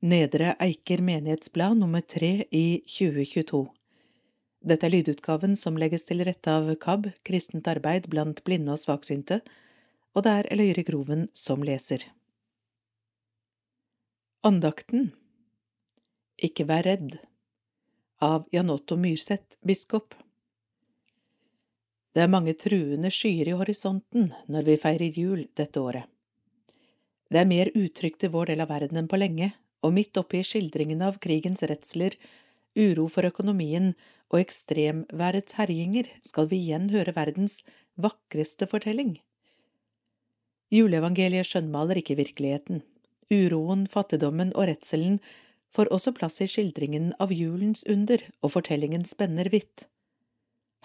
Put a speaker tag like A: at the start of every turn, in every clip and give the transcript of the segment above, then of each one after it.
A: Nedre Eiker menighetsblad nummer tre i 2022. Dette er lydutgaven som legges til rette av KAB, Kristent arbeid blant blinde og svaksynte, og det er Eløyre Groven som leser. Andakten Ikke vær redd av Jan Otto Myrseth, biskop. Det er mange truende skyer i horisonten når vi feirer jul dette året. Det er mer utrygt i vår del av verden enn på lenge, og midt oppi skildringene av krigens redsler, uro for økonomien og ekstremværets herjinger skal vi igjen høre verdens vakreste fortelling. Juleevangeliet skjønnmaler ikke virkeligheten. Uroen, fattigdommen og redselen får også plass i skildringen av julens under, og fortellingen spenner vidt.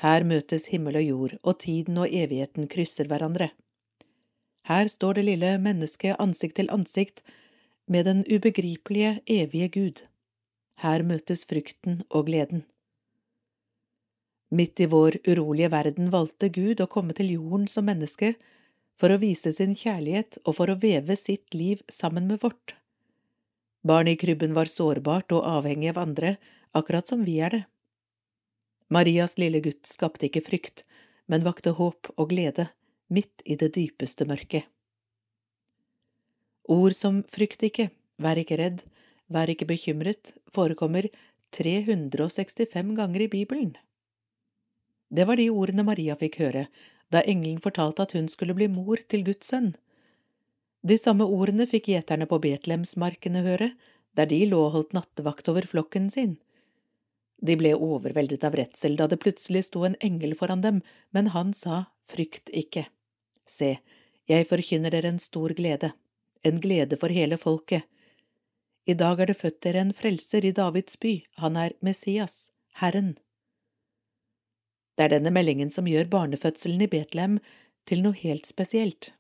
A: Her møtes himmel og jord, og tiden og evigheten krysser hverandre. Her står det lille mennesket ansikt til ansikt med den ubegripelige, evige Gud. Her møtes frykten og gleden. Midt i vår urolige verden valgte Gud å komme til jorden som menneske for å vise sin kjærlighet og for å veve sitt liv sammen med vårt. Barnet i krybben var sårbart og avhengig av andre, akkurat som vi er det. Marias lille gutt skapte ikke frykt, men vakte håp og glede midt i det dypeste mørket. Ord som frykt ikke, vær ikke redd, vær ikke bekymret forekommer 365 ganger i Bibelen. Det var de ordene Maria fikk høre da engelen fortalte at hun skulle bli mor til Guds sønn. De samme ordene fikk gjeterne på Betlehemsmarkene høre, der de lå og holdt nattevakt over flokken sin. De ble overveldet av redsel da det plutselig sto en engel foran dem, men han sa, Frykt ikke. Se, jeg forkynner dere en stor glede, en glede for hele folket. I dag er det født dere en frelser i Davids by, han er Messias, Herren. Det er denne meldingen som gjør barnefødselen i Betlehem til noe helt spesielt.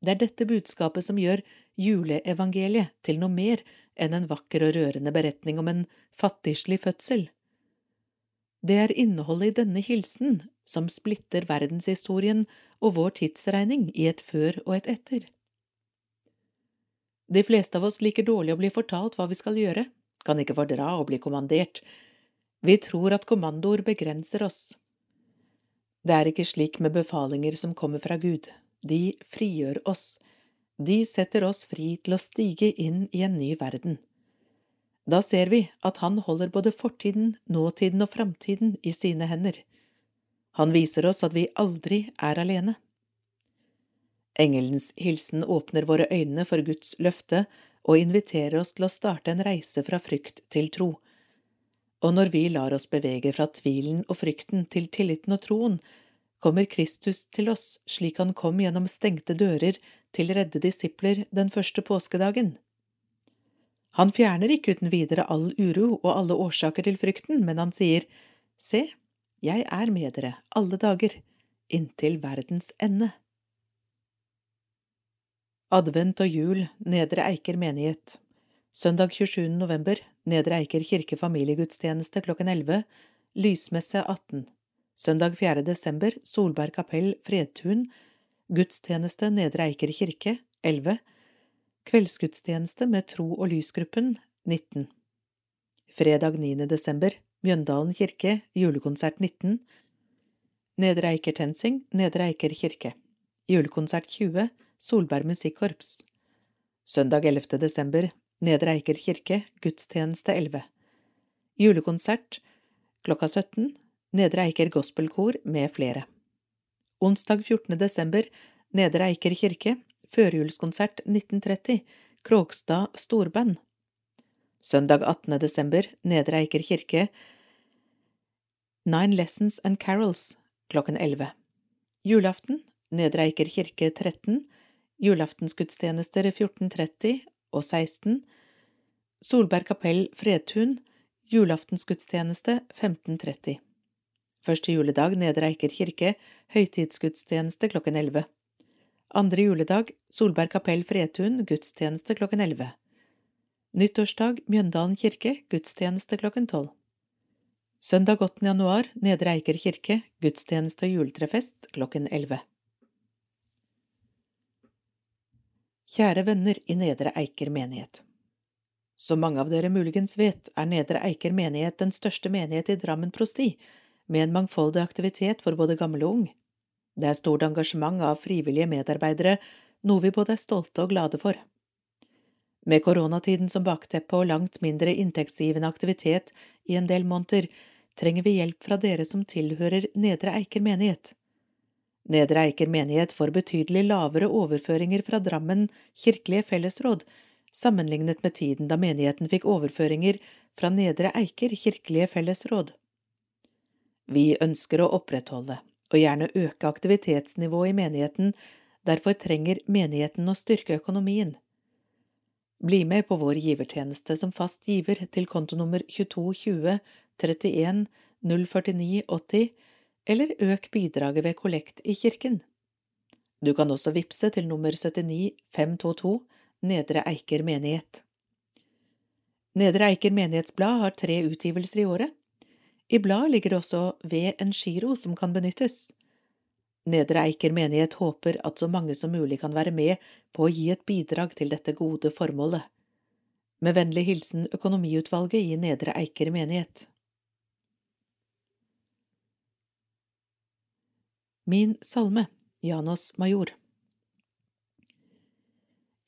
A: Det er dette budskapet som gjør juleevangeliet til noe mer enn en vakker og rørende beretning om en fattigslig fødsel. Det er innholdet i denne hilsen som splitter verdenshistorien og vår tidsregning i et før og et etter. De fleste av oss liker dårlig å bli fortalt hva vi skal gjøre, kan ikke fordra å bli kommandert. Vi tror at kommandoer begrenser oss. Det er ikke slik med befalinger som kommer fra Gud. De frigjør oss. De setter oss fri til å stige inn i en ny verden. Da ser vi at han holder både fortiden, nåtiden og framtiden i sine hender. Han viser oss at vi aldri er alene. Engelens hilsen åpner våre øyne for Guds løfte og inviterer oss til å starte en reise fra frykt til tro. Og når vi lar oss bevege fra tvilen og frykten til tilliten og troen, kommer Kristus til oss slik han kom gjennom stengte dører til redde disipler den første påskedagen. Han fjerner ikke uten videre all uro og alle årsaker til frykten, men han sier, Se, jeg er med dere alle dager, inntil verdens ende. Advent og jul, Nedre Eiker menighet Søndag 27. november, Nedre Eiker kirke familiegudstjeneste klokken 11, lysmesse 18. Søndag 4. desember, Solberg kapell, Fredtun, gudstjeneste Nedre Eiker kirke, 11. Kveldsgudstjeneste med Tro- og lysgruppen, 19. Fredag 9. desember, Mjøndalen kirke, julekonsert 19. Nedre Eiker TenSing, Nedre Eiker kirke. Julekonsert 20, Solberg musikkorps. Søndag 11. desember, Nedre Eiker kirke, gudstjeneste 11. Julekonsert klokka 17, Nedre Eiker gospelkor med flere. Onsdag 14. desember, Nedre Eiker kirke, førjulskonsert 1930, Krogstad storband. Søndag 18. desember, Nedre Eiker kirke, Nine Lessons and Carols klokken 11. Julaften, Nedre Eiker kirke 13, julaftensgudstjenester 14.30 og 16, Solberg kapell Fredtun, julaftensgudstjeneste 15.30. Første juledag Nedre Eiker kirke, høytidsgudstjeneste klokken 11. Andre juledag Solberg kapell Fredtun, gudstjeneste klokken 11. Nyttårsdag Mjøndalen kirke, gudstjeneste klokken 12. Søndag 8. januar Nedre Eiker kirke, gudstjeneste og juletrefest klokken 11. Kjære venner i Nedre Eiker menighet. Som mange av dere muligens vet, er Nedre Eiker menighet den største menighet i Drammen prosti, med en mangfoldig aktivitet for både gammel og ung. Det er stort engasjement av frivillige medarbeidere, noe vi både er stolte og glade for. Med koronatiden som bakteppe og langt mindre inntektsgivende aktivitet i en del måneder, trenger vi hjelp fra dere som tilhører Nedre Eiker menighet. Nedre Eiker menighet får betydelig lavere overføringer fra Drammen kirkelige fellesråd, sammenlignet med tiden da menigheten fikk overføringer fra Nedre Eiker kirkelige fellesråd. Vi ønsker å opprettholde, og gjerne øke aktivitetsnivået i menigheten, derfor trenger menigheten å styrke økonomien. Bli med på vår givertjeneste som fast giver til kontonummer 2220 31 049 80, eller øk bidraget ved kollekt i kirken. Du kan også vippse til nummer 79 522 Nedre Eiker menighet. Nedre Eiker menighetsblad har tre utgivelser i året. I bladet ligger det også ved en giro som kan benyttes. Nedre Eiker menighet håper at så mange som mulig kan være med på å gi et bidrag til dette gode formålet. Med vennlig hilsen Økonomiutvalget i Nedre Eiker menighet. Min salme, Janos Major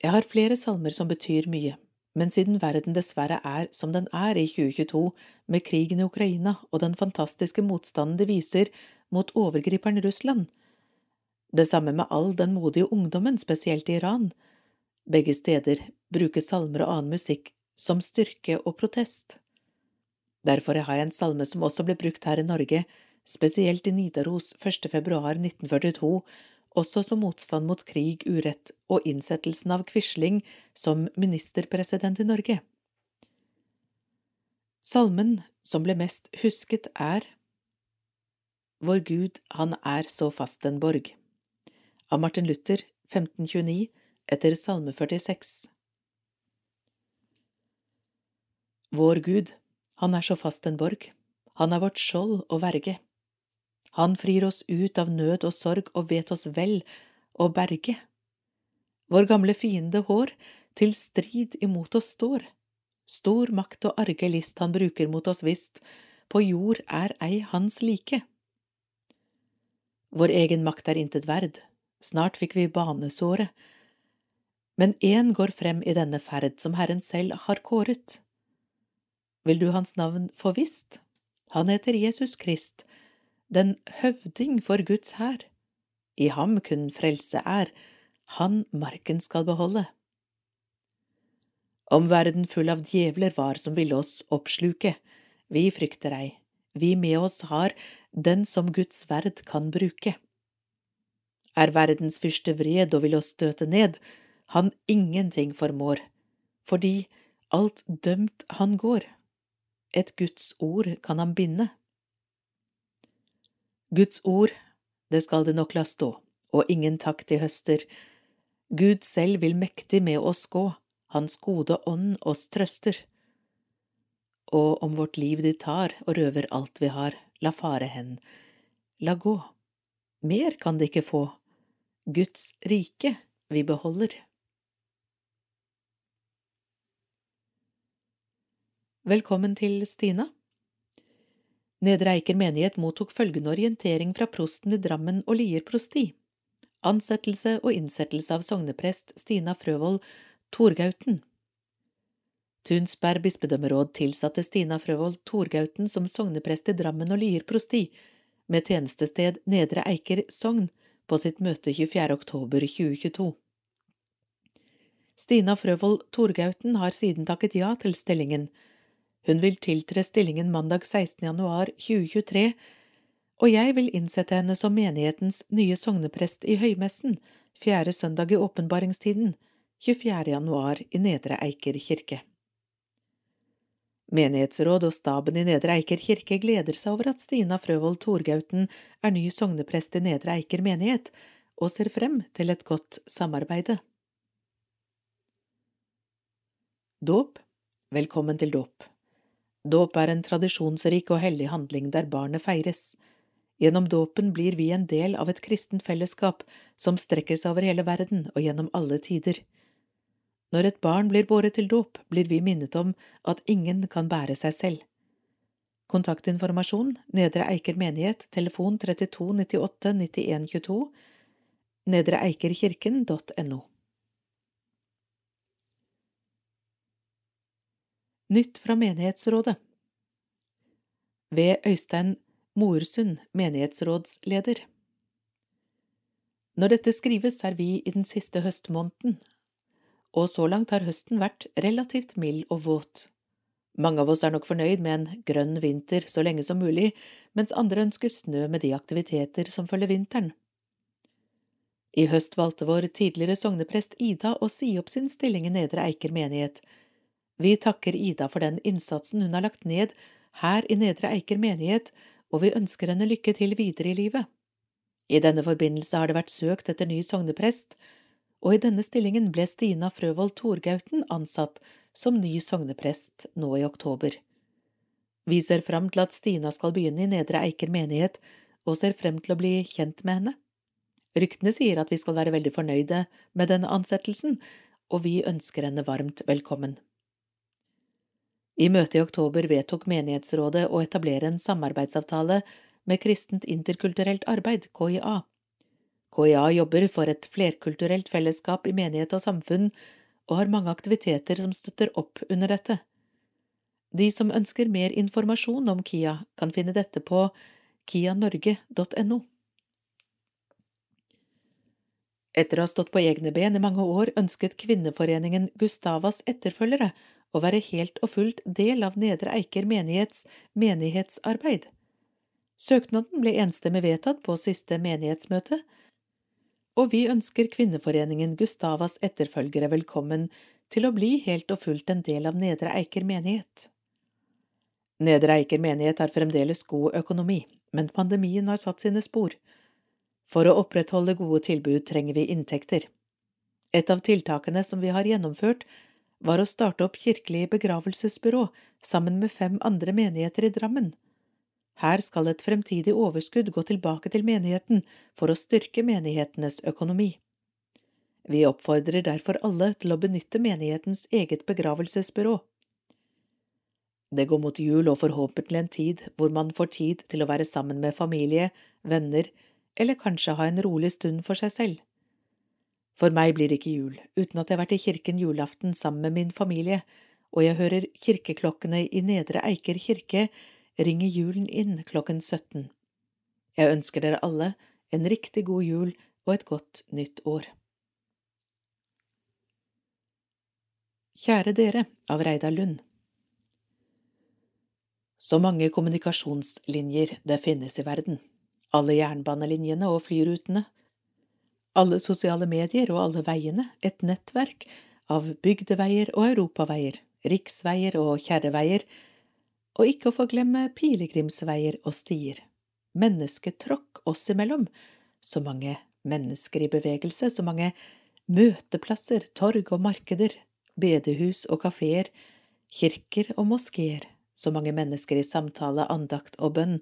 A: Jeg har flere salmer som betyr mye, men siden verden dessverre er som den er i 2022, med krigen i Ukraina og den fantastiske motstanden det viser mot overgriperen Russland, det samme med all den modige ungdommen, spesielt i Iran, begge steder brukes salmer og annen musikk som styrke og protest. Derfor har jeg en salme som også ble brukt her i Norge, spesielt i Nidaros 1. februar 1942, også som motstand mot krig, urett og innsettelsen av Quisling som ministerpresident i Norge. Salmen som ble mest husket, er Vår Gud, han er så fast en borg, av Martin Luther, 1529, etter Salme 46. Vår Gud, han er så fast en borg, han er vårt skjold og verge. Han frir oss ut av nød og sorg og vet oss vel å berge. Vår gamle fiende hår til strid imot oss står. Stor makt og arge list han bruker mot oss visst, på jord er ei hans like. Vår egen makt er intet verd, snart fikk vi banesåret. men én går frem i denne ferd som Herren selv har kåret. Vil du hans navn få visst? Han heter Jesus Krist, den høvding for Guds hær. I ham kun frelse er, han marken skal beholde. Om verden full av djevler var som ville oss oppsluke, vi frykter ei, vi med oss har den som Guds verd kan bruke. Er verdens fyrste vred og vil oss støte ned, han ingenting formår, fordi alt dømt han går, et Guds ord kan han binde. Guds ord, det skal det nok la stå, og ingen takk til høster. Gud selv vil mektig med oss gå, Hans gode ånd oss trøster. Og om vårt liv de tar og røver alt vi har, la fare hen, la gå. Mer kan de ikke få, Guds rike vi beholder. Velkommen til Stina. Nedre Eiker menighet mottok følgende orientering fra prosten i Drammen og Lier prosti. Ansettelse og innsettelse av sogneprest Stina Frøvold Torgauten. Tunsberg bispedømmeråd tilsatte Stina Frøvold Torgauten som sogneprest i Drammen og Lier prosti, med tjenestested Nedre Eiker sogn, på sitt møte 24. oktober 2022. Stina Frøvold Torgauten har siden takket ja til stillingen, hun vil tiltre stillingen mandag 16. januar 2023, og jeg vil innsette henne som menighetens nye sogneprest i høymessen, fjerde søndag i åpenbaringstiden, 24. januar i Nedre Eiker kirke. Menighetsråd og staben i Nedre Eiker kirke gleder seg over at Stina Frøvold Torgauten er ny sogneprest i Nedre Eiker menighet, og ser frem til et godt samarbeide. Dåp Velkommen til dåp. Dåp er en tradisjonsrik og hellig handling der barnet feires. Gjennom dåpen blir vi en del av et kristent fellesskap som strekker seg over hele verden og gjennom alle tider. Når et barn blir båret til dåp, blir vi minnet om at ingen kan bære seg selv. Kontaktinformasjon Nedre Eiker menighet, telefon 32 98 91 22, nedreeikerkirken.no. Nytt fra menighetsrådet Ved Øystein Moersund, menighetsrådsleder. Når dette skrives, er vi i den siste høstmåneden, og så langt har høsten vært relativt mild og våt. Mange av oss er nok fornøyd med en grønn vinter så lenge som mulig, mens andre ønsker snø med de aktiviteter som følger vinteren. I høst valgte vår tidligere sogneprest Ida å si opp sin stilling i Nedre Eiker menighet. Vi takker Ida for den innsatsen hun har lagt ned her i Nedre Eiker menighet, og vi ønsker henne lykke til videre i livet. I denne forbindelse har det vært søkt etter ny sogneprest, og i denne stillingen ble Stina Frøvold Torgauten ansatt som ny sogneprest nå i oktober. Vi ser fram til at Stina skal begynne i Nedre Eiker menighet, og ser frem til å bli kjent med henne. Ryktene sier at vi skal være veldig fornøyde med denne ansettelsen, og vi ønsker henne varmt velkommen. I møtet i oktober vedtok menighetsrådet å etablere en samarbeidsavtale med Kristent interkulturelt arbeid, KIA. KIA jobber for et flerkulturelt fellesskap i menighet og samfunn, og har mange aktiviteter som støtter opp under dette. De som ønsker mer informasjon om KIA, kan finne dette på kianorge.no. Etter å ha stått på egne ben i mange år ønsket kvinneforeningen Gustavas etterfølgere å være helt og fullt del av Nedre Eiker menighets menighetsarbeid. Søknaden ble enstemmig vedtatt på siste menighetsmøte, og vi ønsker Kvinneforeningen Gustavas etterfølgere velkommen til å bli helt og fullt en del av Nedre Eiker menighet. Nedre Eiker menighet har fremdeles god økonomi, men pandemien har satt sine spor. For å opprettholde gode tilbud trenger vi inntekter. Et av tiltakene som vi har gjennomført, var å starte opp kirkelig begravelsesbyrå sammen med fem andre menigheter i Drammen. Her skal et fremtidig overskudd gå tilbake til menigheten for å styrke menighetenes økonomi. Vi oppfordrer derfor alle til å benytte menighetens eget begravelsesbyrå. Det går mot jul og forhåpentlig en tid hvor man får tid til å være sammen med familie, venner eller kanskje ha en rolig stund for seg selv. For meg blir det ikke jul uten at jeg har vært i kirken julaften sammen med min familie, og jeg hører kirkeklokkene i Nedre Eiker kirke ringe julen inn klokken 17. Jeg ønsker dere alle en riktig god jul og et godt nytt år. Kjære dere av Reidar Lund Så mange kommunikasjonslinjer det finnes i verden, alle jernbanelinjene og flyrutene, alle sosiale medier og alle veiene, et nettverk av bygdeveier og europaveier, riksveier og kjerreveier, og ikke å få glemme pilegrimsveier og stier, mennesketråkk oss imellom, så mange mennesker i bevegelse, så mange møteplasser, torg og markeder, bedehus og kafeer, kirker og moskeer, så mange mennesker i samtale, andakt og bønn.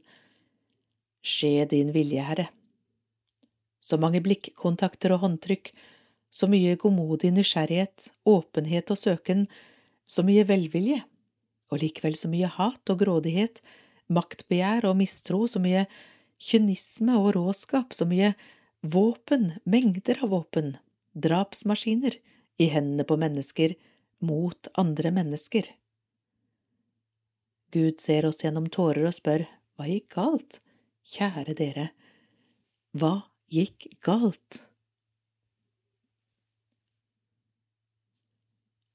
A: Skje din vilje, Herre. Så mange blikkontakter og håndtrykk, så mye godmodig nysgjerrighet, åpenhet og søken, så mye velvilje og likevel så mye hat og grådighet, maktbegjær og mistro, så mye kynisme og råskap, så mye våpen, mengder av våpen, drapsmaskiner, i hendene på mennesker mot andre mennesker. Gud ser oss gjennom tårer og spør, hva gikk galt, kjære dere, hva gikk galt?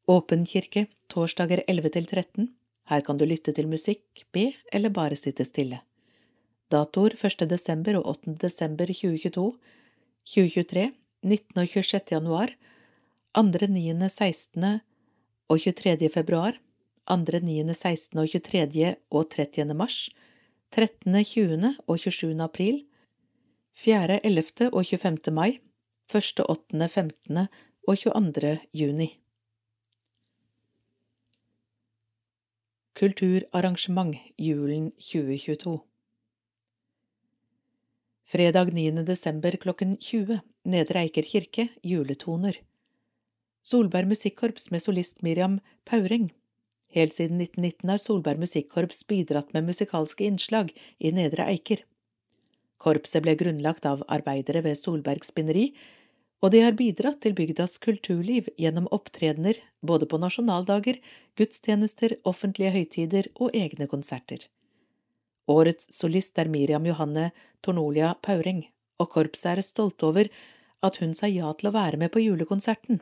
A: Åpen kirke, torsdager 11–13. her kan du lytte til musikk, be eller bare sitte stille. Datoer 1. desember og 8. desember 2022, 2023, 19. og 26. januar, 2., 9., 16. og 23. februar, 2., 9., 16. og 23. og 30. mars, 13., 20. og 27. april, 4., 11. og 25. mai, 1., 8., 15. og 22. juni. Kulturarrangement julen 2022 Fredag 9. desember klokken 20 Nedre Eiker kirke juletoner Solberg Musikkorps med solist Miriam Paureng. Helt siden 1919 har Solberg Musikkorps bidratt med musikalske innslag i Nedre Eiker. Korpset ble grunnlagt av arbeidere ved Solberg spinneri, og de har bidratt til bygdas kulturliv gjennom opptredener både på nasjonaldager, gudstjenester, offentlige høytider og egne konserter. Årets solist er Miriam Johanne Tornolia Paureng, og korpset er stolt over at hun sa ja til å være med på julekonserten.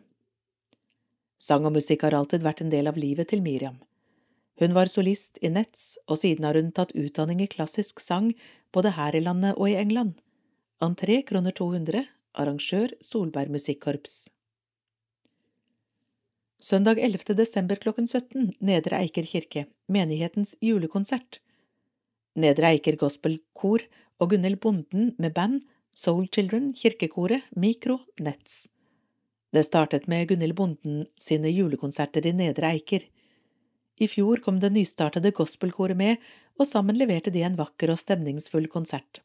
A: Sang og musikk har alltid vært en del av livet til Miriam. Hun var solist i Nets, og siden har hun tatt utdanning i klassisk sang både her i landet og i England. Entré kroner 200, arrangør Solberg Musikkorps. Søndag 11. desember klokken 17, Nedre Eiker kirke, menighetens julekonsert. Nedre Eiker Gospelkor og Gunhild Bonden med band, Soul Children, kirkekoret, Mikro, Nets. Det startet med Gunhild Bonden sine julekonserter i Nedre Eiker. I fjor kom det nystartede gospelkoret med, og sammen leverte de en vakker og stemningsfull konsert.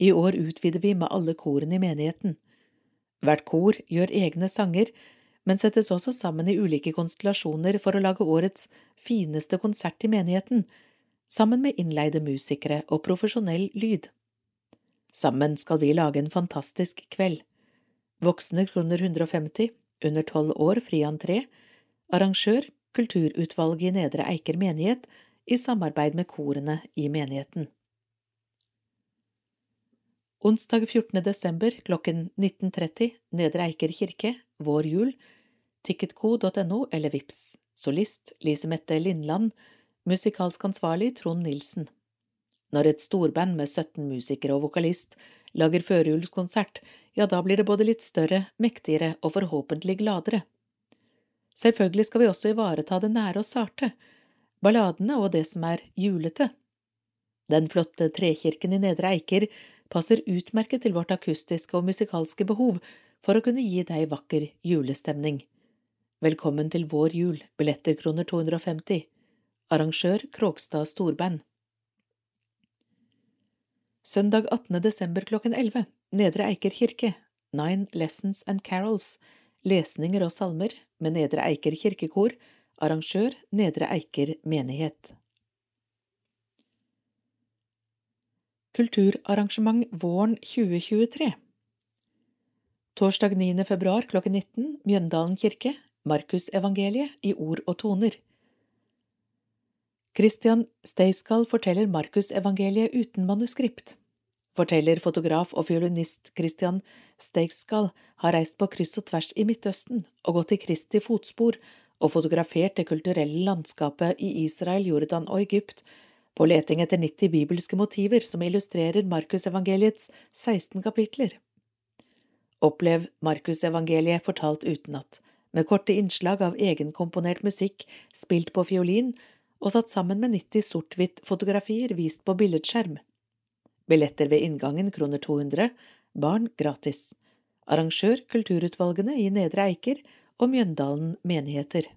A: I år utvider vi med alle korene i menigheten. Hvert kor gjør egne sanger, men settes også sammen i ulike konstellasjoner for å lage årets fineste konsert i menigheten, sammen med innleide musikere og profesjonell lyd. Sammen skal vi lage en fantastisk kveld. Voksne kroner 150, under tolv år fri entré, arrangør Kulturutvalget i Nedre Eiker menighet i samarbeid med korene i menigheten. Onsdag 14. desember klokken 19.30 Nedre Eiker kirke, vår jul, ticketco.no eller vips. solist Lise Mette Lindland, musikalsk ansvarlig Trond Nilsen. Når et storband med 17 musikere og vokalist lager førjulskonsert, ja, da blir det både litt større, mektigere og forhåpentlig gladere. Selvfølgelig skal vi også ivareta det nære og sarte, balladene og det som er julete. Den flotte trekirken i Nedre Eiker passer utmerket til vårt akustiske og musikalske behov for å kunne gi deg vakker julestemning. Velkommen til vår jul, billetter kroner 250. Arrangør Krogstad Storband. Søndag 18. desember klokken 11, Nedre Eiker kirke, Nine Lessons and Carols, lesninger og salmer med Nedre Eiker kirkekor, arrangør Nedre Eiker menighet. Kulturarrangement våren 2023 Torsdag 9. februar klokken 19, Mjøndalen kirke, Markusevangeliet i ord og toner. Christian Steiskal forteller Markusevangeliet uten manuskript. Forteller fotograf og fiolinist Christian Steigskall har reist på kryss og tvers i Midtøsten og gått i Kristi fotspor og fotografert det kulturelle landskapet i Israel, Jordan og Egypt på leting etter 90 bibelske motiver som illustrerer Markusevangeliets 16 kapitler. Opplev Markusevangeliet fortalt utenat, med korte innslag av egenkomponert musikk spilt på fiolin og satt sammen med 90 sort-hvitt-fotografier vist på billedskjerm. Billetter ved inngangen kroner 200, barn gratis. Arrangør kulturutvalgene i Nedre Eiker og Mjøndalen menigheter.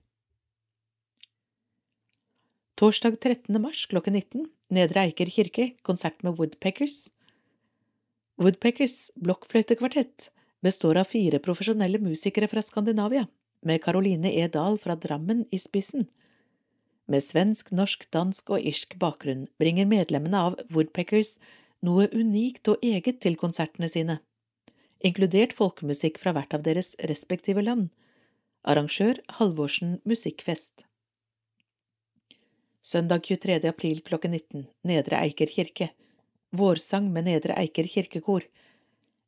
A: Torsdag 13. mars klokken 19, Nedre Eiker kirke, konsert med Woodpeckers. Woodpeckers blokkfløytekvartett består av fire profesjonelle musikere fra Skandinavia, med Caroline E. Dahl fra Drammen i spissen. Med svensk, norsk, dansk og irsk bakgrunn bringer medlemmene av Woodpeckers noe unikt og eget til konsertene sine, inkludert folkemusikk fra hvert av deres respektive land. Arrangør Halvorsen Musikkfest. Søndag 23. april klokken 19, Nedre Eiker kirke. Vårsang med Nedre Eiker kirkekor.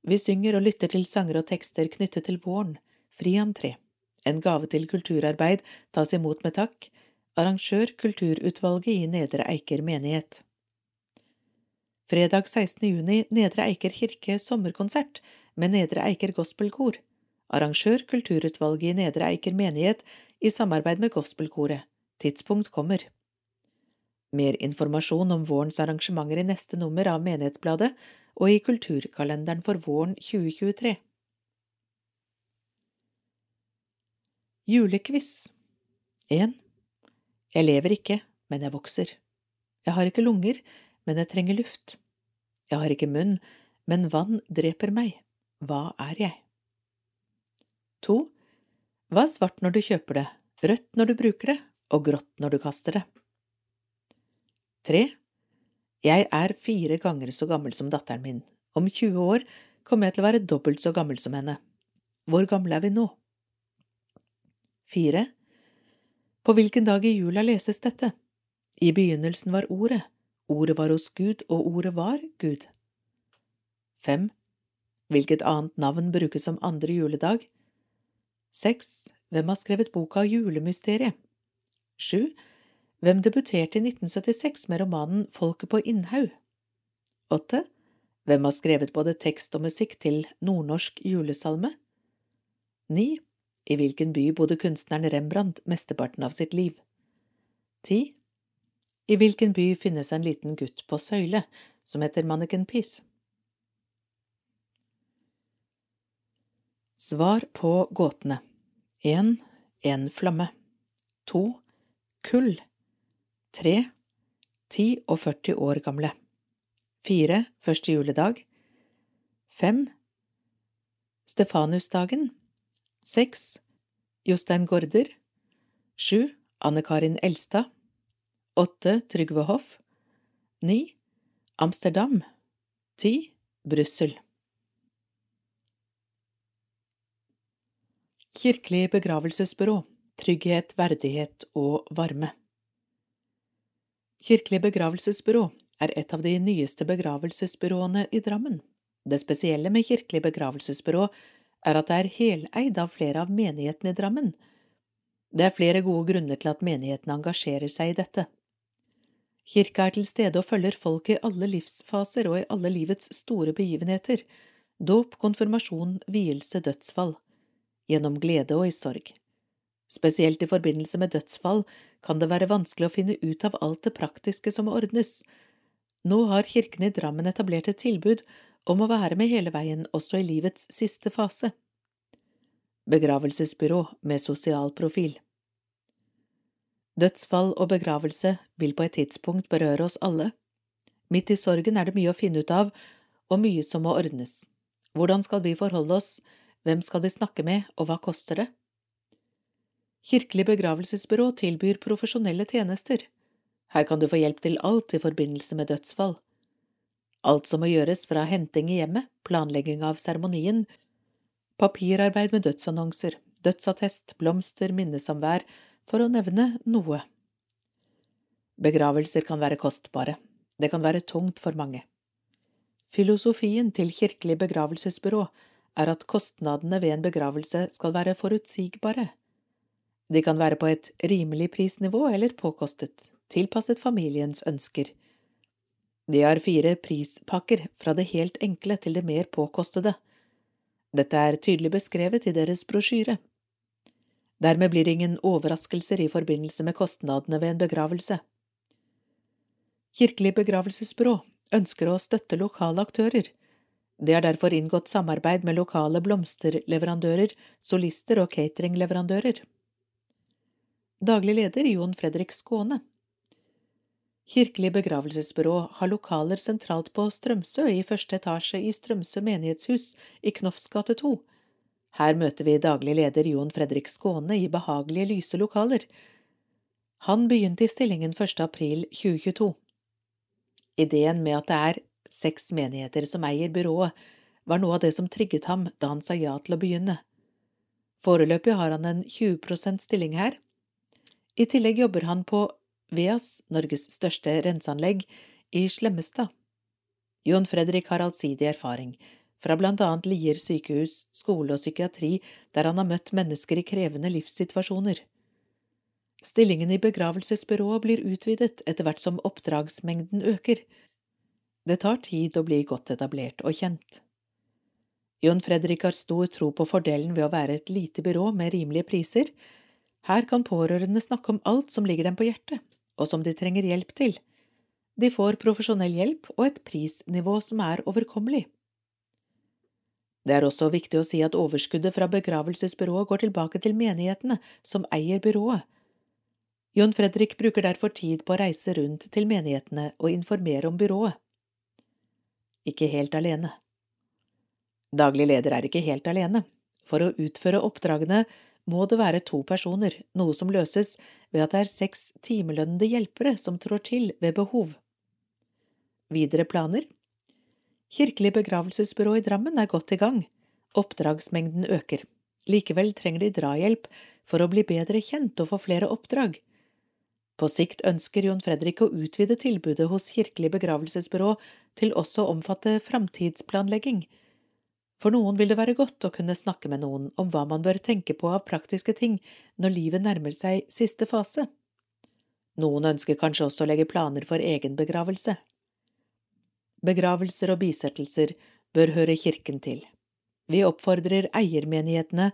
A: Vi synger og lytter til sanger og tekster knyttet til våren. Fri entré. En gave til kulturarbeid tas imot med takk arrangør Kulturutvalget i Nedre Eiker menighet. Fredag 16. juni Nedre Eiker kirke sommerkonsert med Nedre Eiker gospelkor. Arrangør Kulturutvalget i Nedre Eiker menighet i samarbeid med gospelkoret. Tidspunkt kommer. Mer informasjon om vårens arrangementer i neste nummer av Menighetsbladet og i Kulturkalenderen for våren 2023. Julequiz 1. Jeg lever ikke, men jeg vokser. Jeg har ikke lunger, men jeg trenger luft. Jeg har ikke munn, men vann dreper meg. Hva er jeg? To. Hva er svart når du kjøper det, rødt når du bruker det, og grått når du kaster det? Tre. Jeg er fire ganger så gammel som datteren min. Om 20 år kommer jeg til å være dobbelt så gammel som henne. Hvor gamle er vi nå? Fire. På hvilken dag i jula leses dette? I begynnelsen var Ordet, Ordet var hos Gud, og Ordet var Gud. Fem. Hvilket annet navn brukes som andre juledag? Seks. Hvem har skrevet boka Julemysteriet? Sju. Hvem debuterte i 1976 med romanen Folket på Innhaug? Åtte. Hvem har skrevet både tekst og musikk til nordnorsk julesalme? Ni. I hvilken by bodde kunstneren Rembrandt mesteparten av sitt liv? Ti. I hvilken by finnes en liten gutt på søyle som heter Manneken Pis? Svar på gåtene. 1. En flamme. 2. Kull. 3. 10 og 40 år gamle. 4. Første juledag. 5. Stefanusdagen. 6. Jostein Gaarder. 7. Anne Karin Elstad. 8. Trygve Hoff. 9. Amsterdam. 10. Brussel. Kirkelig begravelsesbyrå Trygghet, verdighet og varme Kirkelig begravelsesbyrå er et av de nyeste begravelsesbyråene i Drammen. Det spesielle med Kirkelig begravelsesbyrå er at det er heleid av flere av menighetene i Drammen. Det er flere gode grunner til at menighetene engasjerer seg i dette. Kirka er til stede og følger folk i alle livsfaser og i alle livets store begivenheter – dåp, konfirmasjon, vielse, dødsfall gjennom glede og i sorg. Spesielt i forbindelse med dødsfall kan det være vanskelig å finne ut av alt det praktiske som må ordnes. Nå har kirken i Drammen etablert et tilbud om å være med hele veien også i livets siste fase. Begravelsesbyrå med sosial profil Dødsfall og begravelse vil på et tidspunkt berøre oss alle. Midt i sorgen er det mye å finne ut av, og mye som må ordnes. Hvordan skal vi forholde oss hvem skal vi snakke med, og hva koster det? Kirkelig begravelsesbyrå tilbyr profesjonelle tjenester. Her kan du få hjelp til alt i forbindelse med dødsfall. Alt som må gjøres fra henting i hjemmet, planlegging av seremonien, papirarbeid med dødsannonser, dødsattest, blomster, minnesamvær, for å nevne noe. Begravelser kan være kostbare, det kan være tungt for mange. Filosofien til Kirkelig begravelsesbyrå er at kostnadene ved en begravelse skal være forutsigbare. De kan være på et rimelig prisnivå eller påkostet, tilpasset familiens ønsker. De har fire prispakker, fra det helt enkle til det mer påkostede. Dette er tydelig beskrevet i deres brosjyre. Dermed blir det ingen overraskelser i forbindelse med kostnadene ved en begravelse. Kirkelig begravelsesbyrå ønsker å støtte lokale aktører, det har derfor inngått samarbeid med lokale blomsterleverandører, solister og cateringleverandører. Daglig leder Jon Fredrik Skåne Kirkelig begravelsesbyrå har lokaler sentralt på Strømsø i første etasje i Strømsø menighetshus i Knofsgate 2. Her møter vi daglig leder Jon Fredrik Skåne i behagelige, lyse lokaler. Han begynte i stillingen 1. april 2022. Ideen med at det er seks menigheter som eier byrået, var noe av det som trigget ham da han sa ja til å begynne. Foreløpig har han en 20% stilling her. I tillegg jobber han på VEAS, Norges største renseanlegg, i Slemmestad. Jon Fredrik har allsidig erfaring, fra blant annet Lier sykehus, skole og psykiatri, der han har møtt mennesker i krevende livssituasjoner. Stillingen i begravelsesbyrået blir utvidet etter hvert som oppdragsmengden øker, det tar tid å bli godt etablert og kjent. Jon Fredrik har stor tro på fordelen ved å være et lite byrå med rimelige priser. Her kan pårørende snakke om alt som ligger dem på hjertet, og som de trenger hjelp til. De får profesjonell hjelp og et prisnivå som er overkommelig. Det er også viktig å si at overskuddet fra begravelsesbyrået går tilbake til menighetene som eier byrået. Jon Fredrik bruker derfor tid på å reise rundt til menighetene og informere om byrået ikke helt alene. Daglig leder er ikke helt alene. For å utføre oppdragene må det være to personer, noe som løses ved at det er seks timelønnede hjelpere som trår til ved behov. Videre planer Kirkelig begravelsesbyrå i Drammen er godt i gang. Oppdragsmengden øker. Likevel trenger de drahjelp for å bli bedre kjent og få flere oppdrag. På sikt ønsker Jon Fredrik å utvide tilbudet hos Kirkelig begravelsesbyrå til også å omfatte framtidsplanlegging. For noen vil det være godt å kunne snakke med noen om hva man bør tenke på av praktiske ting når livet nærmer seg siste fase. Noen ønsker kanskje også å legge planer for egen begravelse. Begravelser og bisettelser bør høre kirken til. Vi oppfordrer eiermenighetene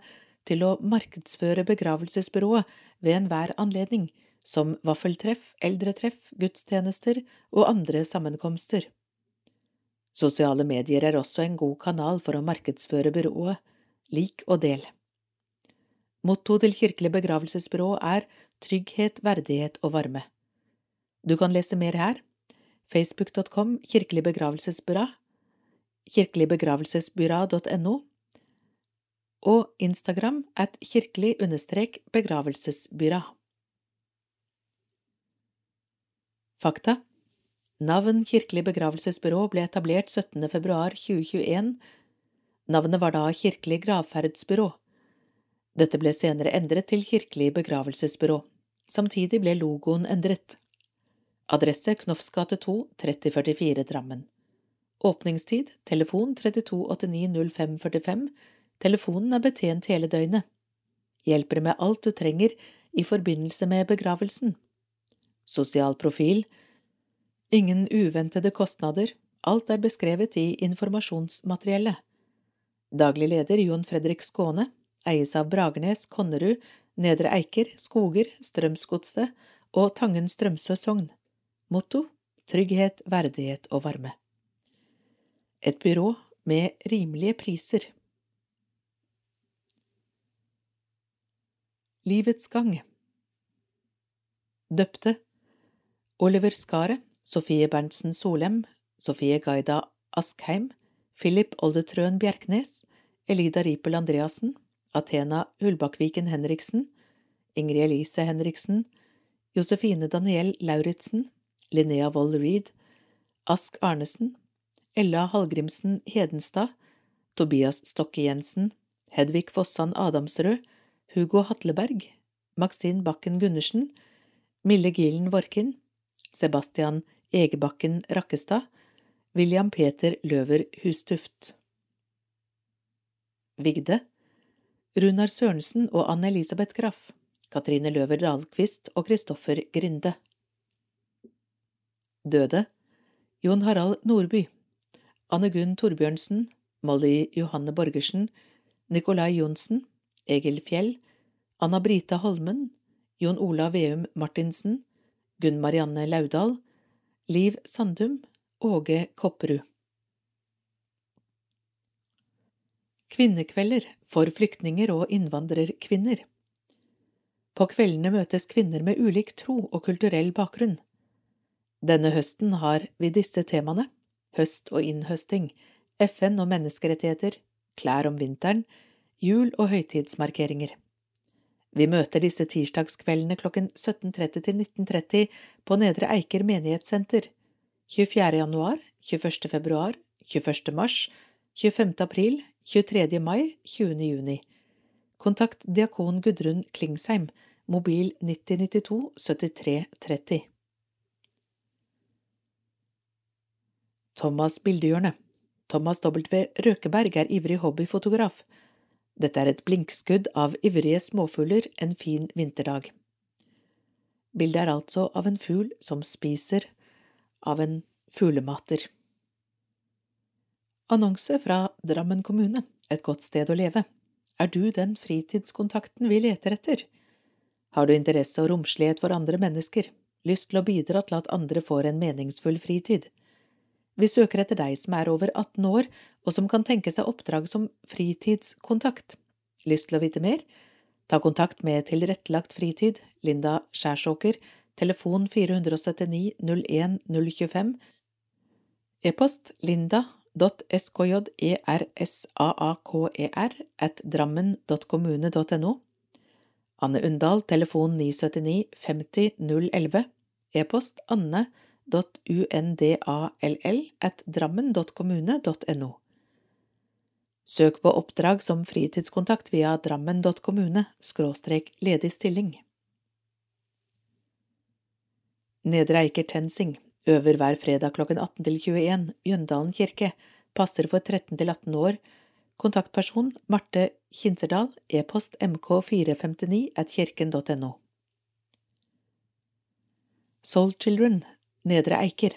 A: til å markedsføre begravelsesbyrået ved enhver anledning, som vaffeltreff, eldretreff, gudstjenester og andre sammenkomster. Sosiale medier er også en god kanal for å markedsføre byrået. Lik og del. Motto til Kirkelig begravelsesbyrå er Trygghet, verdighet og varme. Du kan lese mer her. Facebook.com Kirkelig begravelsesbyrå, kirkeligbegravelsesbyrå.no og Instagram at kirkelig-begravelsesbyrå. Fakta Navn Kirkelig begravelsesbyrå ble etablert 17. februar 2021. Navnet var da Kirkelig gravferdsbyrå. Dette ble senere endret til Kirkelig begravelsesbyrå. Samtidig ble logoen endret. Adresse Knofs gate 2, 3044 Drammen. Åpningstid telefon 3289 0545 Telefonen er betjent hele døgnet. Hjelper med alt du trenger i forbindelse med begravelsen. Sosial profil Ingen uventede kostnader, alt er beskrevet i informasjonsmateriellet. Daglig leder Jon Fredrik Skåne, eies av Bragernes, Konnerud, Nedre Eiker, Skoger, Strømsgodset og Tangen Strømsø Sogn. Motto Trygghet, verdighet og varme. Et byrå med rimelige priser. Livets gang Døpte Oliver Skaret, Sofie Berntsen Solem, Sofie Gaida Askheim, Philip Oldetrøen Bjerknes, Elida Ripel Andreassen, Athena Hullbakkviken Henriksen, Ingrid Elise Henriksen, Josefine Daniel Lauritzen, Linnea Wold Reed, Ask Arnesen, Ella Hallgrimsen Hedenstad, Tobias Stokke Jensen, Hedvig Fossan Adamsrød, Hugo Hatleberg, Maxine Bakken Gundersen, Mille Gilen Vorkin, Sebastian Egebakken Rakkestad, William Peter Løver Hustuft. Vigde Runar Sørensen og Anne Elisabeth Graff, Katrine Løver Dahlqvist og Kristoffer Grinde. Døde Jon Harald Nordby, Anne Gunn Torbjørnsen, Molly Johanne Borgersen, Nikolai Johnsen, Egil Fjell, Anna Brita Holmen, Jon Ola Veum Martinsen, Gunn Marianne Laudal, Liv Sandum, Åge Kopperud. Kvinnekvelder for flyktninger og innvandrerkvinner På kveldene møtes kvinner med ulik tro og kulturell bakgrunn. Denne høsten har vi disse temaene – høst og innhøsting, FN og menneskerettigheter, klær om vinteren, jul og høytidsmarkeringer. Vi møter disse tirsdagskveldene klokken 17.30 til 19.30 på Nedre Eiker menighetssenter 24. januar, 21. februar, 21. mars, 25. april, 23. mai, 20. juni. Kontakt diakon Gudrun Klingsheim, mobil 9092 73 Thomas Bildehjørnet. Thomas W. Røkeberg er ivrig hobbyfotograf. Dette er et blinkskudd av ivrige småfugler en fin vinterdag. Bildet er altså av en fugl som spiser av en fuglemater. Annonse fra Drammen kommune, et godt sted å leve. Er du den fritidskontakten vi leter etter? Har du interesse og romslighet for andre mennesker, lyst til å bidra til at andre får en meningsfull fritid? Vi søker etter deg som er over 18 år og som kan tenke seg oppdrag som fritidskontakt. Lyst til å vite mer? Ta kontakt med Tilrettelagt fritid, Linda Skjærsåker, telefon 479 01 025, e-post linda.skjersaakr at drammen.kommune.no, Anne Undal, telefon 979 50 011, e-post anne.undall at drammen.kommune.no. Søk på oppdrag som fritidskontakt via drammen.kommune skråstrek ledig stilling. Nedre Eiker TenSing øver hver fredag klokken 18 til 21, Jøndalen kirke, passer for 13 til 18 år, kontaktperson Marte Kinserdal, e-post mk459 at kirken.no. Soul Children, Nedre Eiker,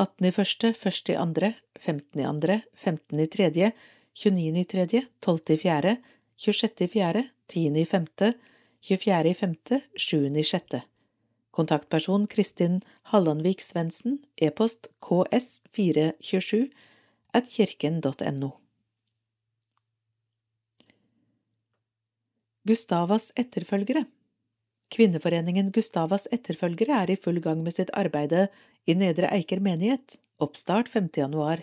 A: 18 i første, 1 i andre, 15 i andre, 15 i tredje, 29 i tredje, 12 i fjerde, 26 i fjerde, 10 i femte, 24 i femte, 7 i sjette. Kontaktperson Kristin Hallandvik Svendsen, e-post ks427 at kirken.no. Gustavas etterfølgere Kvinneforeningen Gustavas etterfølgere er i full gang med sitt arbeide i Nedre Eiker menighet, oppstart 5. januar.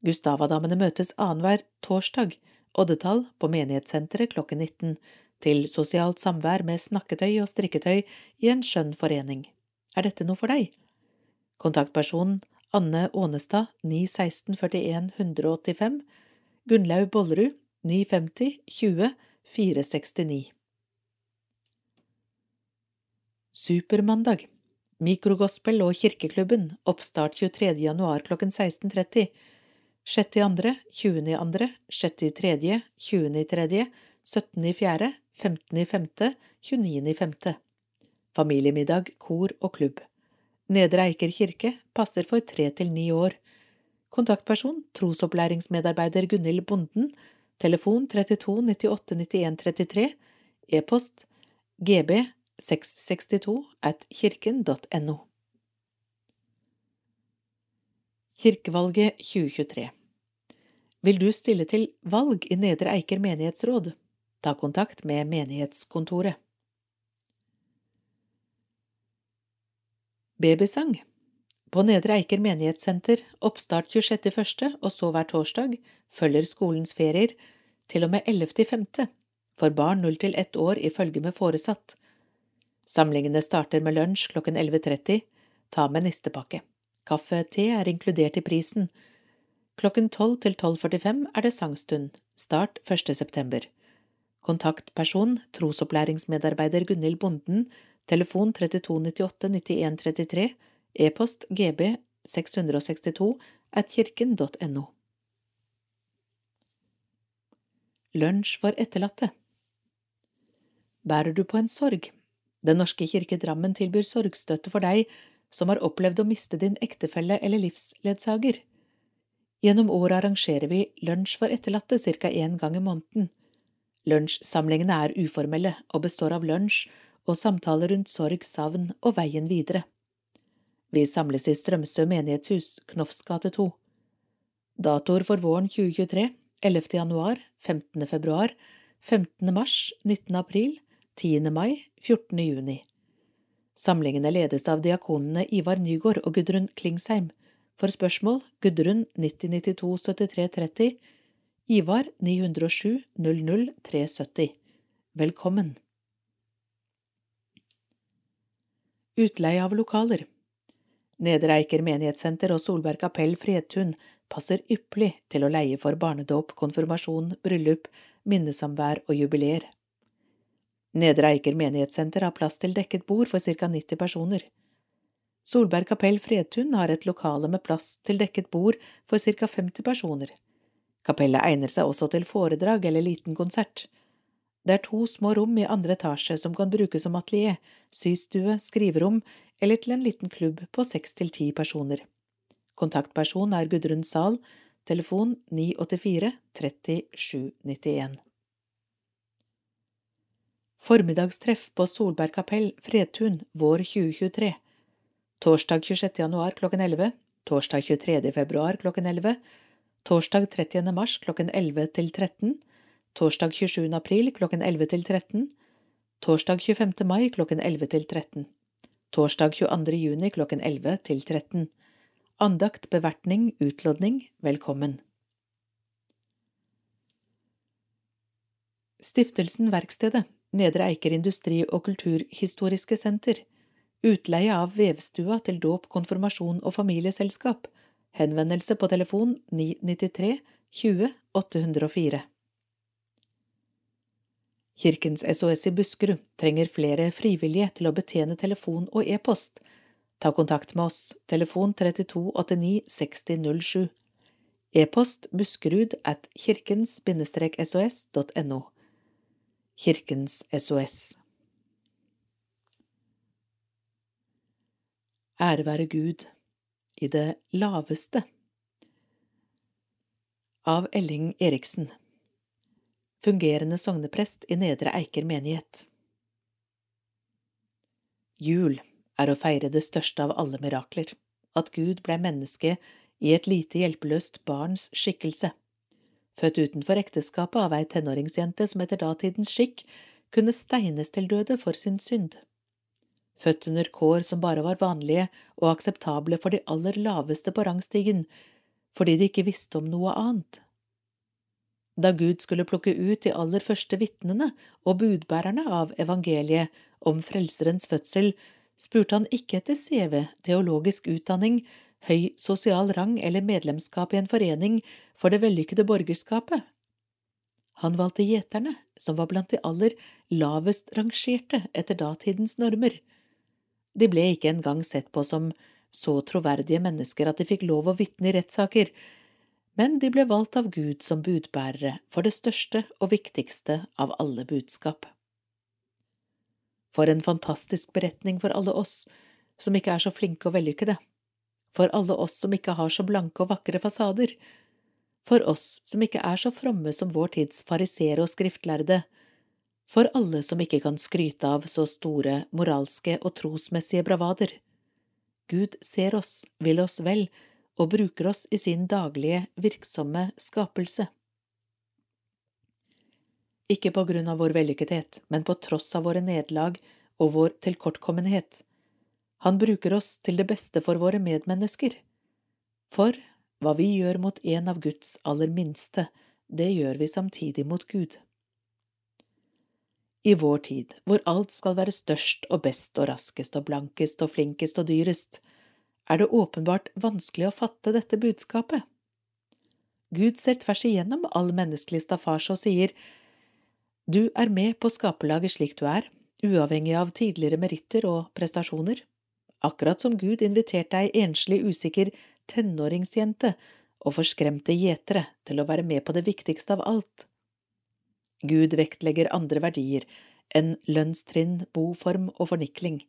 A: Gustavadamene møtes annenhver torsdag, oddetall, på menighetssenteret klokken 19, til sosialt samvær med snakketøy og strikketøy i en skjønn forening. Er dette noe for deg? Kontaktpersonen Anne Ånestad 916 41 185 Gunnlaug Bollerud 950 20 469 Supermandag Mikrogospel og Kirkeklubben Oppstart 23. januar klokken 16.30 6. i andre, 20. i andre, 6. i tredje, 20. i tredje, 17. i fjerde, 15. i femte, 29. i femte. Familiemiddag, kor og klubb. Nedre Eiker kirke passer for tre til ni år. Kontaktperson trosopplæringsmedarbeider Gunhild Bonden, telefon 32 98 91 33, e-post gb 662 at kirken.no. Kirkevalget 2023 Vil du stille til valg i Nedre Eiker menighetsråd? ta kontakt med menighetskontoret. Babysang På Nedre Eiker menighetssenter, oppstart 26.1. og så hver torsdag, følger skolens ferier til og med 11.5. for barn 0 til 1 år i følge med foresatt. Samlingene starter med lunsj klokken 11.30. Ta med nistepakke. Kaffe, te er inkludert i prisen. Klokken 12 til 12.45 er det sangstund. Start 1. september. Kontaktperson trosopplæringsmedarbeider Gunhild Bonden, telefon 3298 9133, e-post gb 662 at kirken.no. Lunsj for etterlatte Bærer du på en sorg? Den norske kirke Drammen tilbyr sorgstøtte for deg som har opplevd å miste din ektefelle eller livsledsager. Gjennom året arrangerer vi lunsj for etterlatte ca. én gang i måneden. Lunsjsamlingene er uformelle og består av lunsj og samtaler rundt sorg, savn og veien videre. Vi samles i Strømsø menighetshus, Knofs gate 2. Datoer for våren 2023 11. januar, 15. februar, 15. mars, 19. april, 10. mai, 14. juni. Samlingene ledes av diakonene Ivar Nygård og Gudrun Klingsheim. For spørsmål Gudrun 9092-7330, Ivar 907 00 370 Velkommen Utleie av lokaler Nedre Eiker menighetssenter og Solberg kapell Fredtun passer ypperlig til å leie for barnedåp, konfirmasjon, bryllup, minnesamvær og jubileer. Nedre Eiker menighetssenter har plass til dekket bord for ca 90 personer. Solberg kapell Fredtun har et lokale med plass til dekket bord for ca 50 personer. Kapellet egner seg også til foredrag eller liten konsert. Det er to små rom i andre etasje som kan brukes som atelier, systue, skriverom eller til en liten klubb på seks til ti personer. Kontaktperson er Gudrun Zahl, telefon 984 30 791. Formiddagstreff på Solberg kapell, Fredtun, vår 2023. Torsdag 26. januar klokken 11, torsdag 23. februar klokken 11, torsdag 30. mars klokken 11 til 13, torsdag 27. april klokken 11 til 13, torsdag 25. mai klokken 11 til 13, torsdag 22. juni klokken 11 til 13. Andakt, bevertning, utlodning, velkommen. Stiftelsen Verkstedet, Nedre Eiker industri- og kulturhistoriske senter, utleie av vevstua til dåp, konfirmasjon og familieselskap, henvendelse på telefon 993 20 804. Kirkens SOS i Buskerud trenger flere frivillige til å betjene telefon og e-post. Ta kontakt med oss, telefon 32 89 6007. E-post buskerud at kirkens-sos.no. Kirkens SOS. Ære være Gud i det laveste. Av Elling Eriksen fungerende sogneprest i Nedre Eiker menighet. Jul er å feire det største av alle mirakler, at Gud blei menneske i et lite hjelpeløst barns skikkelse. Født utenfor ekteskapet av ei tenåringsjente som etter datidens skikk kunne steines til døde for sin synd. Født under kår som bare var vanlige og akseptable for de aller laveste på rangstigen, fordi de ikke visste om noe annet. Da Gud skulle plukke ut de aller første vitnene og budbærerne av evangeliet om Frelserens fødsel, spurte han ikke etter CV, teologisk utdanning, høy sosial rang eller medlemskap i en forening for det vellykkede borgerskapet. Han valgte gjeterne, som var blant de aller lavest rangerte etter datidens normer. De ble ikke engang sett på som så troverdige mennesker at de fikk lov å vitne i rettssaker, men de ble valgt av Gud som budbærere for det største og viktigste av alle budskap. For en fantastisk beretning for alle oss som ikke er så flinke og vellykkede, for alle oss som ikke har så blanke og vakre fasader, for oss som ikke er så fromme som vår tids fariseere og skriftlærde, for alle som ikke kan skryte av så store moralske og trosmessige bravader. Gud ser oss, vil oss vel, og bruker oss i sin daglige, virksomme skapelse. Ikke på grunn av vår vellykkethet, men på tross av våre nederlag og vår tilkortkommenhet. Han bruker oss til det beste for våre medmennesker. For hva vi gjør mot en av Guds aller minste, det gjør vi samtidig mot Gud. I vår tid, hvor alt skal være størst og best og raskest og blankest og flinkest og dyrest, er det åpenbart vanskelig å fatte dette budskapet. Gud ser tvers igjennom all menneskelig staffasje og sier, Du er med på skaperlaget slik du er, uavhengig av tidligere meritter og prestasjoner, akkurat som Gud inviterte ei enslig, usikker tenåringsjente og forskremte gjetere til å være med på det viktigste av alt. Gud vektlegger andre verdier enn lønnstrinn, boform og fornikling.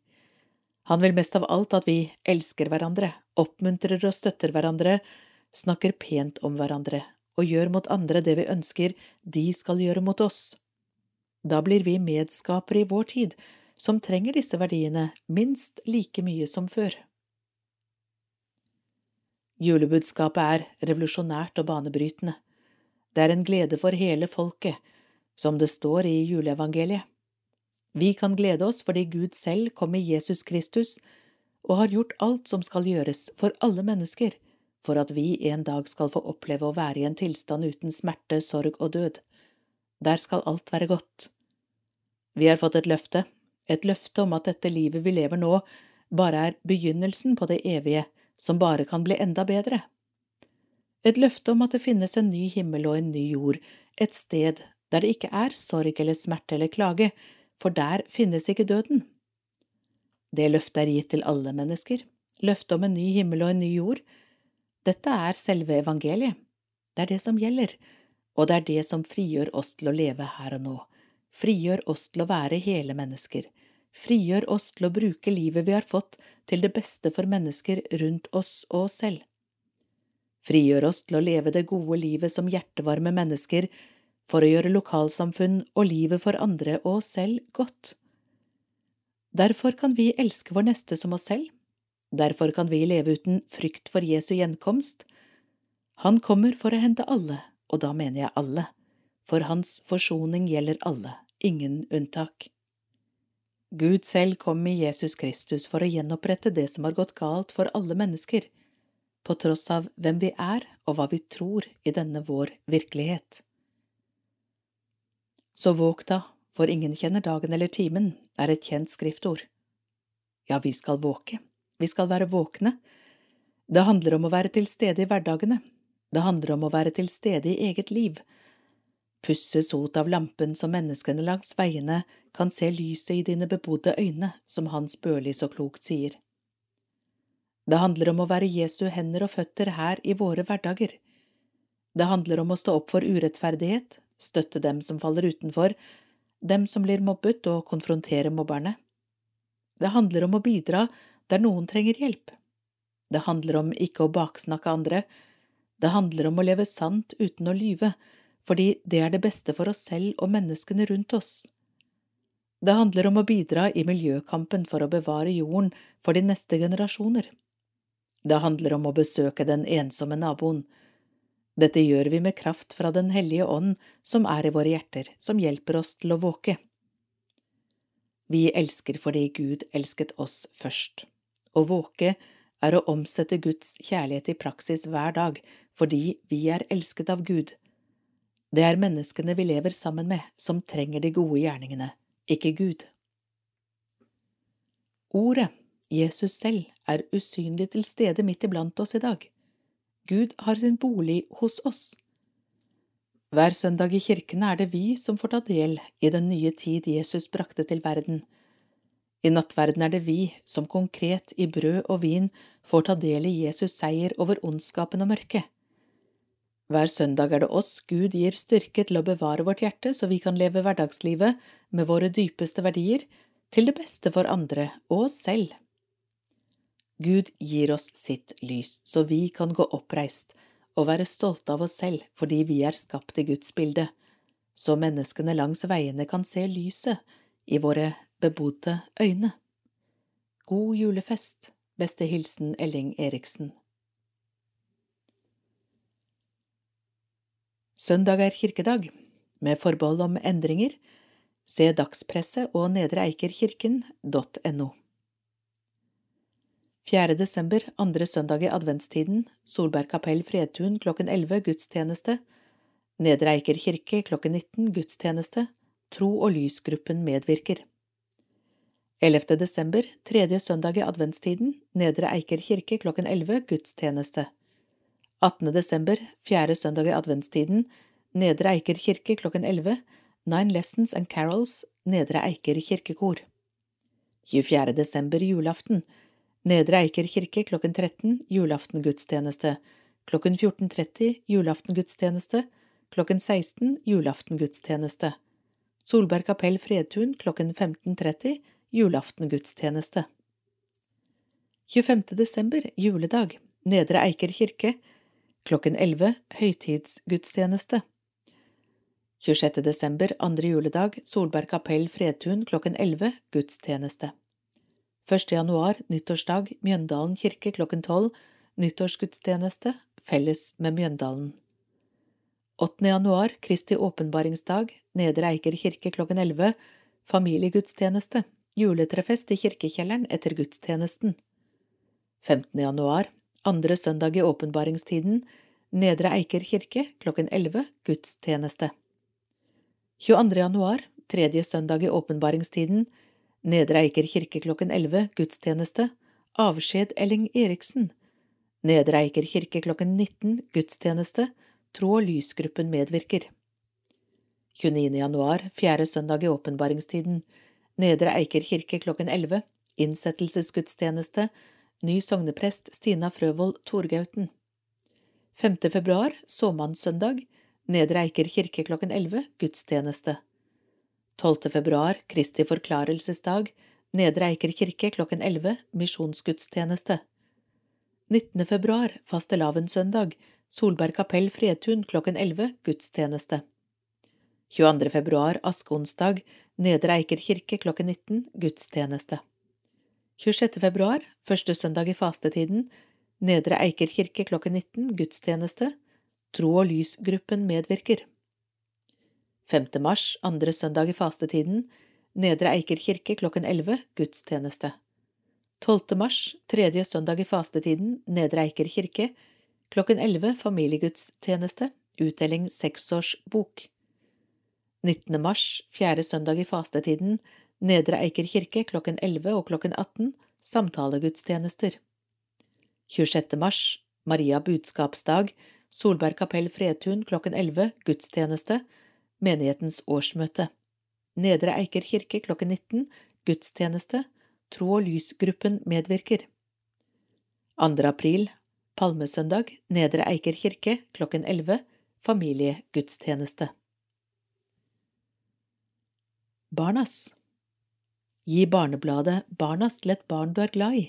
A: Han vil mest av alt at vi elsker hverandre, oppmuntrer og støtter hverandre, snakker pent om hverandre og gjør mot andre det vi ønsker de skal gjøre mot oss. Da blir vi medskapere i vår tid, som trenger disse verdiene minst like mye som før. Julebudskapet er revolusjonært og banebrytende. Det er en glede for hele folket, som det står i juleevangeliet. Vi kan glede oss fordi Gud selv kom i Jesus Kristus og har gjort alt som skal gjøres for alle mennesker, for at vi en dag skal få oppleve å være i en tilstand uten smerte, sorg og død. Der skal alt være godt. Vi har fått et løfte, et løfte om at dette livet vi lever nå, bare er begynnelsen på det evige, som bare kan bli enda bedre. Et løfte om at det finnes en ny himmel og en ny jord, et sted der det ikke er sorg eller smerte eller klage, for der finnes ikke døden. Det løftet er gitt til alle mennesker, løftet om en ny himmel og en ny jord. Dette er selve evangeliet. Det er det som gjelder, og det er det som frigjør oss til å leve her og nå, frigjør oss til å være hele mennesker, frigjør oss til å bruke livet vi har fått til det beste for mennesker rundt oss og oss selv. Frigjør oss til å leve det gode livet som hjertevarme mennesker for å gjøre lokalsamfunn og livet for andre og oss selv godt. Derfor kan vi elske vår neste som oss selv, derfor kan vi leve uten frykt for Jesu gjenkomst. Han kommer for å hente alle, og da mener jeg alle, for hans forsoning gjelder alle, ingen unntak. Gud selv kom i Jesus Kristus for å gjenopprette det som har gått galt for alle mennesker, på tross av hvem vi er og hva vi tror i denne vår virkelighet. Så våg da, for ingen kjenner dagen eller timen, er et kjent skriftord. Ja, vi skal våke, vi skal være våkne. Det handler om å være til stede i hverdagene, det handler om å være til stede i eget liv. Pusse sot av lampen så menneskene langs veiene kan se lyset i dine bebodde øyne, som Hans Børli så klokt sier. Det handler om å være Jesu hender og føtter her i våre hverdager. Det handler om å stå opp for urettferdighet, støtte dem som faller utenfor, dem som blir mobbet og konfrontere mobberne. Det handler om å bidra der noen trenger hjelp. Det handler om ikke å baksnakke andre. Det handler om å leve sant uten å lyve, fordi det er det beste for oss selv og menneskene rundt oss. Det handler om å bidra i miljøkampen for å bevare jorden for de neste generasjoner. Det handler om å besøke den ensomme naboen. Dette gjør vi med kraft fra Den hellige ånd som er i våre hjerter, som hjelper oss til å våke. Vi elsker fordi Gud elsket oss først. Å våke er å omsette Guds kjærlighet i praksis hver dag, fordi vi er elsket av Gud. Det er menneskene vi lever sammen med, som trenger de gode gjerningene, ikke Gud. Ordet Jesus selv er usynlig til stede midt iblant oss i dag. Gud har sin bolig hos oss. Hver søndag i kirken er det vi som får ta del i den nye tid Jesus brakte til verden. I nattverden er det vi som konkret i brød og vin får ta del i Jesus seier over ondskapen og mørket. Hver søndag er det oss Gud gir styrke til å bevare vårt hjerte så vi kan leve hverdagslivet med våre dypeste verdier, til det beste for andre og oss selv. Gud gir oss sitt lys, så vi kan gå oppreist og være stolte av oss selv fordi vi er skapt i Guds bilde, så menneskene langs veiene kan se lyset i våre bebodde øyne. God julefest, beste hilsen Elling Eriksen. Søndag er kirkedag, med forbehold om endringer. Se dagspresse og nedreeikerkirken.no. 4. desember, andre søndag i adventstiden, Solberg kapell Fredtun klokken 11 gudstjeneste, Nedre Eiker kirke klokken 19 gudstjeneste, Tro og lysgruppen medvirker. 11. desember, tredje søndag i adventstiden, Nedre Eiker kirke klokken 11 gudstjeneste. 18. desember, fjerde søndag i adventstiden, Nedre Eiker kirke klokken 11, Nine Lessons and Carols, Nedre Eiker kirkekor. 24. desember, julaften, Nedre Eiker kirke klokken 13 julaftengudstjeneste, klokken 14.30 julaftengudstjeneste, klokken 16 julaftengudstjeneste. Solberg kapell Fredtun klokken 15.30 julaftengudstjeneste. 25. desember juledag Nedre Eiker kirke klokken 11 høytidsgudstjeneste. 26. desember andre juledag Solberg kapell Fredtun klokken 11 gudstjeneste. 1. januar, nyttårsdag, Mjøndalen kirke klokken tolv, nyttårsgudstjeneste, felles med Mjøndalen. 8. januar, Kristi åpenbaringsdag, Nedre Eiker kirke klokken elleve, familiegudstjeneste, juletrefest i kirkekjelleren etter gudstjenesten. 15. januar, andre søndag i åpenbaringstiden, Nedre Eiker kirke klokken elleve, gudstjeneste. 22. januar, tredje søndag i åpenbaringstiden, Nedre Eiker kirke klokken 11, gudstjeneste. Avskjed Elling Eriksen. Nedre Eiker kirke klokken 19, gudstjeneste. Tro og lysgruppen medvirker. 29. januar, fjerde søndag i åpenbaringstiden. Nedre Eiker kirke klokken 11. Innsettelsesgudstjeneste. Ny sogneprest Stina Frøvold Torgauten. 5. februar, såmannssøndag. Nedre Eiker kirke klokken 11. Gudstjeneste. 12. februar, Kristi forklarelsesdag, Nedre Eiker kirke klokken 11, misjonsgudstjeneste. 19. februar, fastelavnssøndag, Solberg kapell Fredtun klokken 11, gudstjeneste. 22. februar, askeonsdag, Nedre Eiker kirke klokken 19, gudstjeneste. 26. februar, første søndag i fastetiden, Nedre Eiker kirke klokken 19, gudstjeneste. Tro og lysgruppen medvirker. 5. mars, andre søndag i fastetiden, Nedre Eiker kirke klokken 11, gudstjeneste. 12. mars, tredje søndag i fastetiden, Nedre Eiker kirke, klokken 11, familiegudstjeneste, utdeling seksårsbok. 19. mars, fjerde søndag i fastetiden, Nedre Eiker kirke klokken 11 og klokken 18, samtalegudstjenester. 26. mars, Maria budskapsdag, Solberg kapell Fredtun klokken 11, gudstjeneste, menighetens årsmøte. Nedre Eiker kirke klokken 19, gudstjeneste, Tro og lys-gruppen medvirker. 2. april, palmesøndag, Nedre Eiker kirke klokken 11, familiegudstjeneste. Barnas Gi barnebladet Barnas til et barn du er glad i.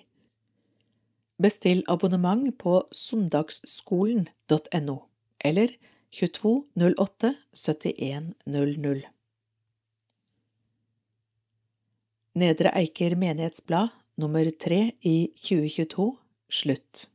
A: Bestill abonnement på søndagsskolen.no eller 2208 7100. Nedre Eiker menighetsblad nummer tre i 2022 slutt.